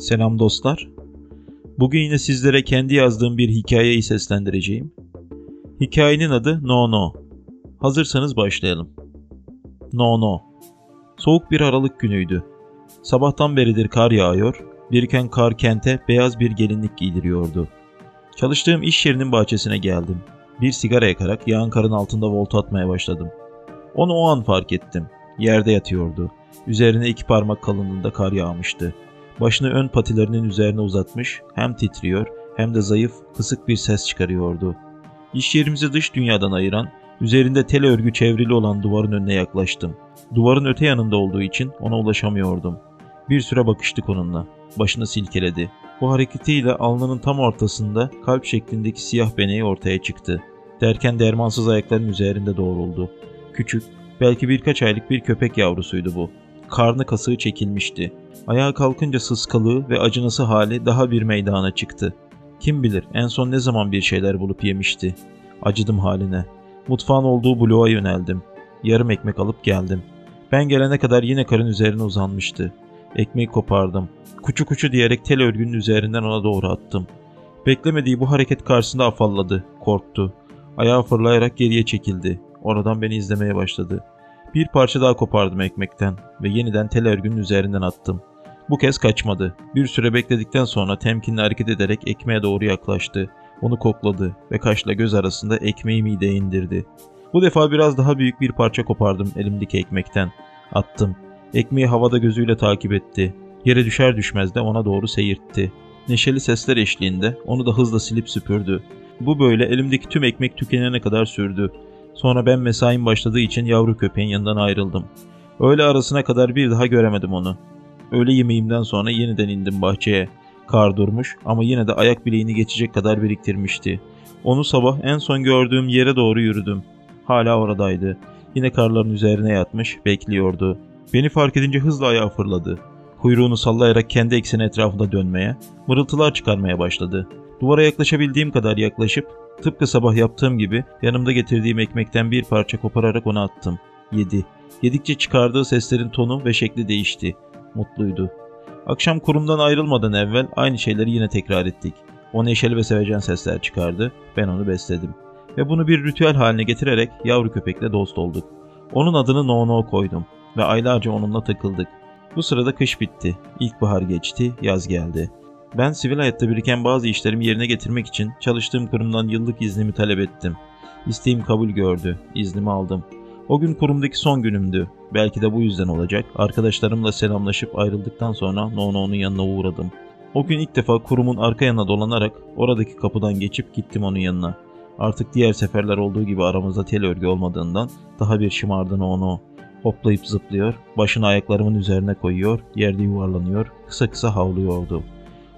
Selam dostlar. Bugün yine sizlere kendi yazdığım bir hikayeyi seslendireceğim. Hikayenin adı No No. Hazırsanız başlayalım. No No. Soğuk bir Aralık günüydü. Sabahtan beridir kar yağıyor, biriken kar kente beyaz bir gelinlik giydiriyordu. Çalıştığım iş yerinin bahçesine geldim. Bir sigara yakarak yağan karın altında volta atmaya başladım. Onu o an fark ettim. Yerde yatıyordu. Üzerine iki parmak kalınlığında kar yağmıştı. Başını ön patilerinin üzerine uzatmış, hem titriyor hem de zayıf, kısık bir ses çıkarıyordu. İş yerimizi dış dünyadan ayıran, üzerinde tel örgü çevrili olan duvarın önüne yaklaştım. Duvarın öte yanında olduğu için ona ulaşamıyordum. Bir süre bakıştık onunla. Başını silkeledi. Bu hareketiyle alnının tam ortasında kalp şeklindeki siyah beneği ortaya çıktı. Derken dermansız ayakların üzerinde doğruldu. Küçük, belki birkaç aylık bir köpek yavrusuydu bu. Karnı kasığı çekilmişti. Ayağa kalkınca sıskalığı ve acınası hali daha bir meydana çıktı. Kim bilir en son ne zaman bir şeyler bulup yemişti. Acıdım haline. Mutfağın olduğu bloğa yöneldim. Yarım ekmek alıp geldim. Ben gelene kadar yine karın üzerine uzanmıştı. Ekmeği kopardım. Kuçu kuçu diyerek tel örgünün üzerinden ona doğru attım. Beklemediği bu hareket karşısında afalladı, korktu. Ayağı fırlayarak geriye çekildi. Oradan beni izlemeye başladı. Bir parça daha kopardım ekmekten ve yeniden tel örgünün üzerinden attım. Bu kez kaçmadı. Bir süre bekledikten sonra temkinli hareket ederek ekmeğe doğru yaklaştı. Onu kokladı ve kaşla göz arasında ekmeği mideye indirdi. Bu defa biraz daha büyük bir parça kopardım elimdeki ekmekten. Attım. Ekmeği havada gözüyle takip etti. Yere düşer düşmez de ona doğru seyirtti. Neşeli sesler eşliğinde onu da hızla silip süpürdü. Bu böyle elimdeki tüm ekmek tükenene kadar sürdü. Sonra ben mesaim başladığı için yavru köpeğin yanından ayrıldım. Öğle arasına kadar bir daha göremedim onu. Öğle yemeğimden sonra yeniden indim bahçeye. Kar durmuş ama yine de ayak bileğini geçecek kadar biriktirmişti. Onu sabah en son gördüğüm yere doğru yürüdüm. Hala oradaydı. Yine karların üzerine yatmış, bekliyordu. Beni fark edince hızla ayağa fırladı. Kuyruğunu sallayarak kendi ekseni etrafında dönmeye, mırıltılar çıkarmaya başladı. Duvara yaklaşabildiğim kadar yaklaşıp, tıpkı sabah yaptığım gibi yanımda getirdiğim ekmekten bir parça kopararak ona attım. Yedi. Yedikçe çıkardığı seslerin tonu ve şekli değişti. Mutluydu. Akşam kurumdan ayrılmadan evvel aynı şeyleri yine tekrar ettik. O neşeli ve sevecen sesler çıkardı, ben onu besledim. Ve bunu bir ritüel haline getirerek yavru köpekle dost olduk. Onun adını No No koydum ve aylarca onunla takıldık. Bu sırada kış bitti, ilkbahar geçti, yaz geldi. Ben sivil hayatta biriken bazı işlerimi yerine getirmek için çalıştığım kurumdan yıllık iznimi talep ettim. İsteğim kabul gördü, iznimi aldım. O gün kurumdaki son günümdü. Belki de bu yüzden olacak. Arkadaşlarımla selamlaşıp ayrıldıktan sonra Nono'nun yanına uğradım. O gün ilk defa kurumun arka yanına dolanarak oradaki kapıdan geçip gittim onun yanına. Artık diğer seferler olduğu gibi aramızda tel örgü olmadığından daha bir şımardı Nono. Hoplayıp zıplıyor, başını ayaklarımın üzerine koyuyor, yerde yuvarlanıyor, kısa kısa havlıyordu.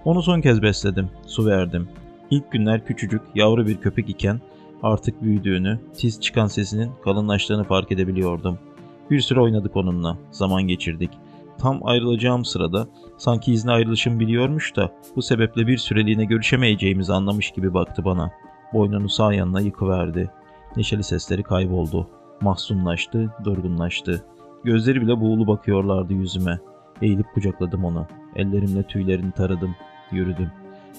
Onu son kez besledim, su verdim. İlk günler küçücük, yavru bir köpek iken artık büyüdüğünü, tiz çıkan sesinin kalınlaştığını fark edebiliyordum. Bir süre oynadık onunla, zaman geçirdik. Tam ayrılacağım sırada sanki izni ayrılışım biliyormuş da bu sebeple bir süreliğine görüşemeyeceğimizi anlamış gibi baktı bana. Boynunu sağ yanına yıkıverdi. Neşeli sesleri kayboldu. Mahzunlaştı, durgunlaştı. Gözleri bile buğulu bakıyorlardı yüzüme. Eğilip kucakladım onu. Ellerimle tüylerini taradım. Yürüdüm.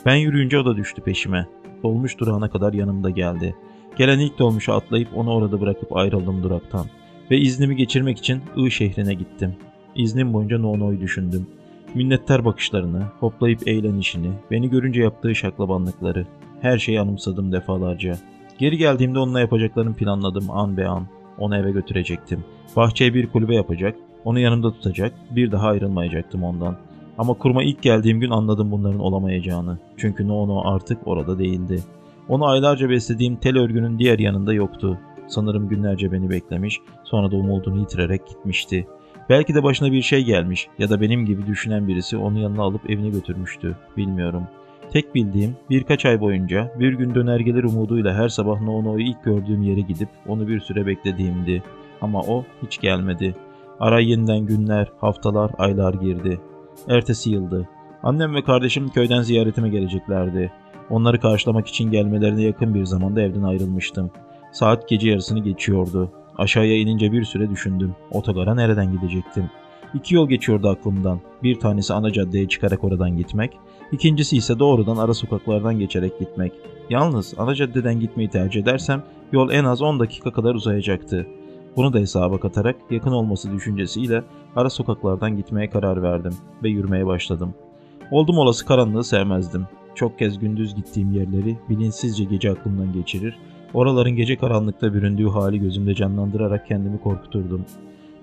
Ben yürüyünce o da düştü peşime. Dolmuş durağına kadar yanımda geldi. Gelen ilk dolmuşa atlayıp onu orada bırakıp ayrıldım duraktan. Ve iznimi geçirmek için I şehrine gittim. İznim boyunca Nono'yu düşündüm. Minnettar bakışlarını, hoplayıp eğlenişini, beni görünce yaptığı şaklabanlıkları. Her şeyi anımsadım defalarca. Geri geldiğimde onunla yapacaklarımı planladım an be an. Onu eve götürecektim. Bahçeye bir kulübe yapacak, onu yanımda tutacak, bir daha ayrılmayacaktım ondan. Ama kurma ilk geldiğim gün anladım bunların olamayacağını. Çünkü Nono artık orada değildi. Onu aylarca beslediğim tel örgünün diğer yanında yoktu. Sanırım günlerce beni beklemiş, sonra da umudunu yitirerek gitmişti. Belki de başına bir şey gelmiş ya da benim gibi düşünen birisi onu yanına alıp evine götürmüştü. Bilmiyorum. Tek bildiğim birkaç ay boyunca bir gün dönergeler umuduyla her sabah Nono'yu ilk gördüğüm yere gidip onu bir süre beklediğimdi. Ama o hiç gelmedi. Ara yeniden günler, haftalar, aylar girdi. Ertesi yıldı. Annem ve kardeşim köyden ziyaretime geleceklerdi. Onları karşılamak için gelmelerine yakın bir zamanda evden ayrılmıştım. Saat gece yarısını geçiyordu. Aşağıya inince bir süre düşündüm. Otogara nereden gidecektim? İki yol geçiyordu aklımdan. Bir tanesi ana caddeye çıkarak oradan gitmek, ikincisi ise doğrudan ara sokaklardan geçerek gitmek. Yalnız ana caddeden gitmeyi tercih edersem yol en az 10 dakika kadar uzayacaktı. Bunu da hesaba katarak yakın olması düşüncesiyle ara sokaklardan gitmeye karar verdim ve yürümeye başladım. Oldum olası karanlığı sevmezdim. Çok kez gündüz gittiğim yerleri bilinçsizce gece aklımdan geçirir, oraların gece karanlıkta büründüğü hali gözümde canlandırarak kendimi korkuturdum.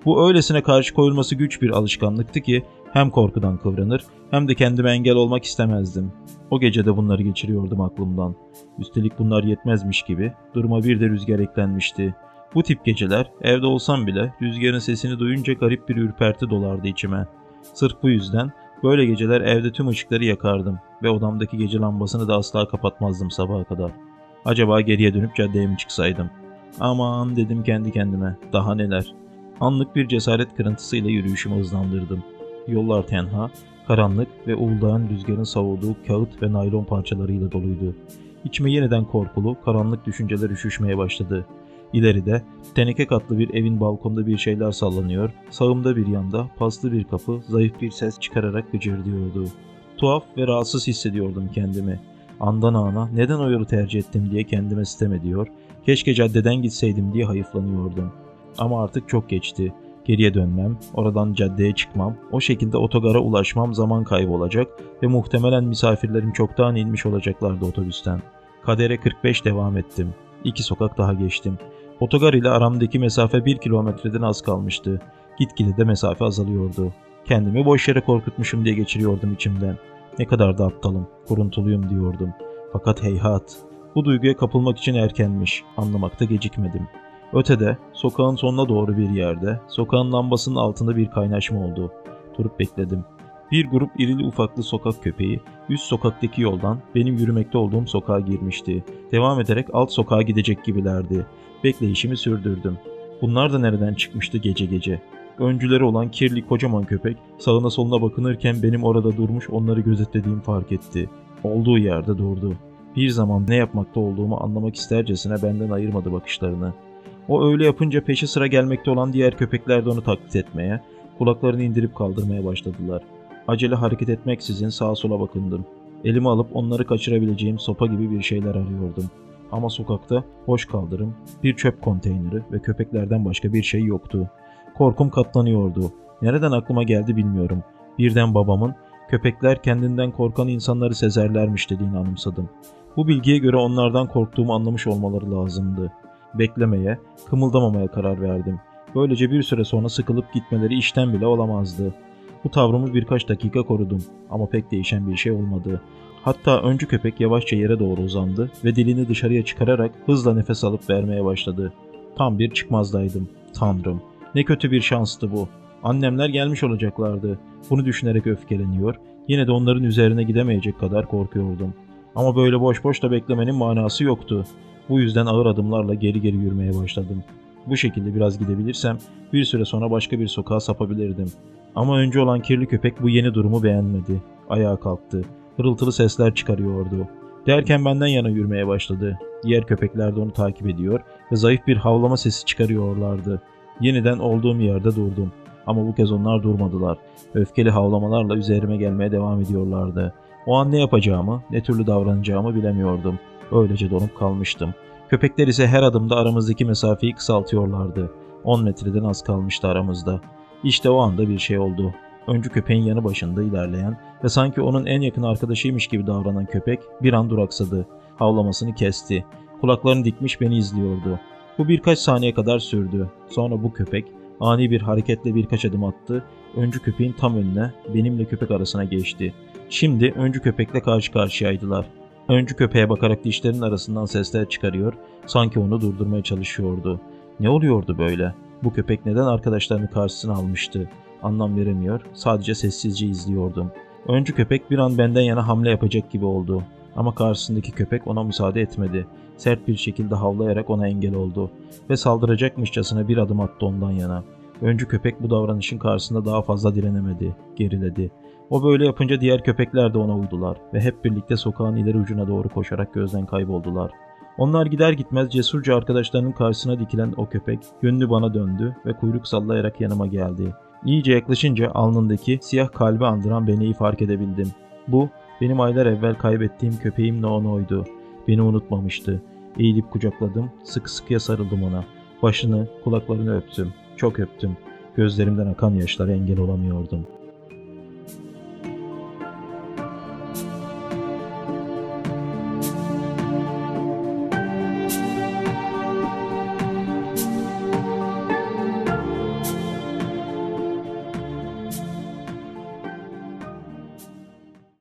Bu öylesine karşı koyulması güç bir alışkanlıktı ki hem korkudan kıvranır hem de kendime engel olmak istemezdim. O gece de bunları geçiriyordum aklımdan. Üstelik bunlar yetmezmiş gibi duruma bir de rüzgar eklenmişti. Bu tip geceler evde olsam bile rüzgarın sesini duyunca garip bir ürperti dolardı içime. Sırf bu yüzden böyle geceler evde tüm ışıkları yakardım ve odamdaki gece lambasını da asla kapatmazdım sabaha kadar. Acaba geriye dönüp caddeye mi çıksaydım? Aman dedim kendi kendime daha neler. Anlık bir cesaret kırıntısıyla yürüyüşümü hızlandırdım. Yollar tenha, karanlık ve uğuldayan rüzgarın savurduğu kağıt ve naylon parçalarıyla doluydu. İçime yeniden korkulu, karanlık düşünceler üşüşmeye başladı. İleride teneke katlı bir evin balkonda bir şeyler sallanıyor, sağımda bir yanda paslı bir kapı zayıf bir ses çıkararak gıcırdıyordu. Tuhaf ve rahatsız hissediyordum kendimi. Andan ana neden o yolu tercih ettim diye kendime sitem ediyor, keşke caddeden gitseydim diye hayıflanıyordum. Ama artık çok geçti. Geriye dönmem, oradan caddeye çıkmam, o şekilde otogara ulaşmam zaman kaybı olacak ve muhtemelen misafirlerim çoktan inmiş olacaklardı otobüsten. Kadere 45 devam ettim. İki sokak daha geçtim. Otogar ile aramdaki mesafe bir kilometreden az kalmıştı. Gitgide de mesafe azalıyordu. Kendimi boş yere korkutmuşum diye geçiriyordum içimden. Ne kadar da aptalım, kuruntuluyum diyordum. Fakat heyhat, bu duyguya kapılmak için erkenmiş, anlamakta gecikmedim. Ötede, sokağın sonuna doğru bir yerde, sokağın lambasının altında bir kaynaşma oldu. Durup bekledim. Bir grup irili ufaklı sokak köpeği üst sokaktaki yoldan benim yürümekte olduğum sokağa girmişti. Devam ederek alt sokağa gidecek gibilerdi. Bekleyişimi sürdürdüm. Bunlar da nereden çıkmıştı gece gece? Öncüleri olan kirli kocaman köpek sağına soluna bakınırken benim orada durmuş onları gözetlediğimi fark etti. Olduğu yerde durdu. Bir zaman ne yapmakta olduğumu anlamak istercesine benden ayırmadı bakışlarını. O öyle yapınca peşi sıra gelmekte olan diğer köpekler de onu taklit etmeye, kulaklarını indirip kaldırmaya başladılar. Acele hareket etmeksizin sağa sola bakındım. Elimi alıp onları kaçırabileceğim sopa gibi bir şeyler arıyordum. Ama sokakta boş kaldırım, bir çöp konteyneri ve köpeklerden başka bir şey yoktu. Korkum katlanıyordu. Nereden aklıma geldi bilmiyorum. Birden babamın köpekler kendinden korkan insanları sezerlermiş dediğini anımsadım. Bu bilgiye göre onlardan korktuğumu anlamış olmaları lazımdı. Beklemeye, kımıldamamaya karar verdim. Böylece bir süre sonra sıkılıp gitmeleri işten bile olamazdı. Bu tavrımı birkaç dakika korudum ama pek değişen bir şey olmadı. Hatta öncü köpek yavaşça yere doğru uzandı ve dilini dışarıya çıkararak hızla nefes alıp vermeye başladı. Tam bir çıkmazdaydım. Tanrım. Ne kötü bir şanstı bu. Annemler gelmiş olacaklardı. Bunu düşünerek öfkeleniyor. Yine de onların üzerine gidemeyecek kadar korkuyordum. Ama böyle boş boş da beklemenin manası yoktu. Bu yüzden ağır adımlarla geri geri yürümeye başladım. Bu şekilde biraz gidebilirsem bir süre sonra başka bir sokağa sapabilirdim. Ama önce olan kirli köpek bu yeni durumu beğenmedi. Ayağa kalktı. Hırıltılı sesler çıkarıyordu. Derken benden yana yürümeye başladı. Diğer köpekler de onu takip ediyor ve zayıf bir havlama sesi çıkarıyorlardı. Yeniden olduğum yerde durdum. Ama bu kez onlar durmadılar. Öfkeli havlamalarla üzerime gelmeye devam ediyorlardı. O an ne yapacağımı, ne türlü davranacağımı bilemiyordum. Öylece donup kalmıştım. Köpekler ise her adımda aramızdaki mesafeyi kısaltıyorlardı. 10 metreden az kalmıştı aramızda. İşte o anda bir şey oldu. Öncü köpeğin yanı başında ilerleyen ve sanki onun en yakın arkadaşıymış gibi davranan köpek bir an duraksadı. Havlamasını kesti. Kulaklarını dikmiş beni izliyordu. Bu birkaç saniye kadar sürdü. Sonra bu köpek ani bir hareketle birkaç adım attı. Öncü köpeğin tam önüne, benimle köpek arasına geçti. Şimdi öncü köpekle karşı karşıyaydılar. Öncü köpeğe bakarak dişlerinin arasından sesler çıkarıyor, sanki onu durdurmaya çalışıyordu. Ne oluyordu böyle? Bu köpek neden arkadaşlarını karşısına almıştı? Anlam veremiyor, sadece sessizce izliyordum. Öncü köpek bir an benden yana hamle yapacak gibi oldu. Ama karşısındaki köpek ona müsaade etmedi. Sert bir şekilde havlayarak ona engel oldu ve saldıracakmışçasına bir adım attı ondan yana. Öncü köpek bu davranışın karşısında daha fazla direnemedi, geriledi. O böyle yapınca diğer köpekler de ona uydular ve hep birlikte sokağın ileri ucuna doğru koşarak gözden kayboldular. Onlar gider gitmez cesurca arkadaşlarının karşısına dikilen o köpek yönünü bana döndü ve kuyruk sallayarak yanıma geldi. İyice yaklaşınca alnındaki siyah kalbi andıran beneyi fark edebildim. Bu benim aylar evvel kaybettiğim köpeğim Nono'ydu. Beni unutmamıştı. Eğilip kucakladım, sıkı sıkıya sarıldım ona. Başını, kulaklarını öptüm. Çok öptüm. Gözlerimden akan yaşlara engel olamıyordum.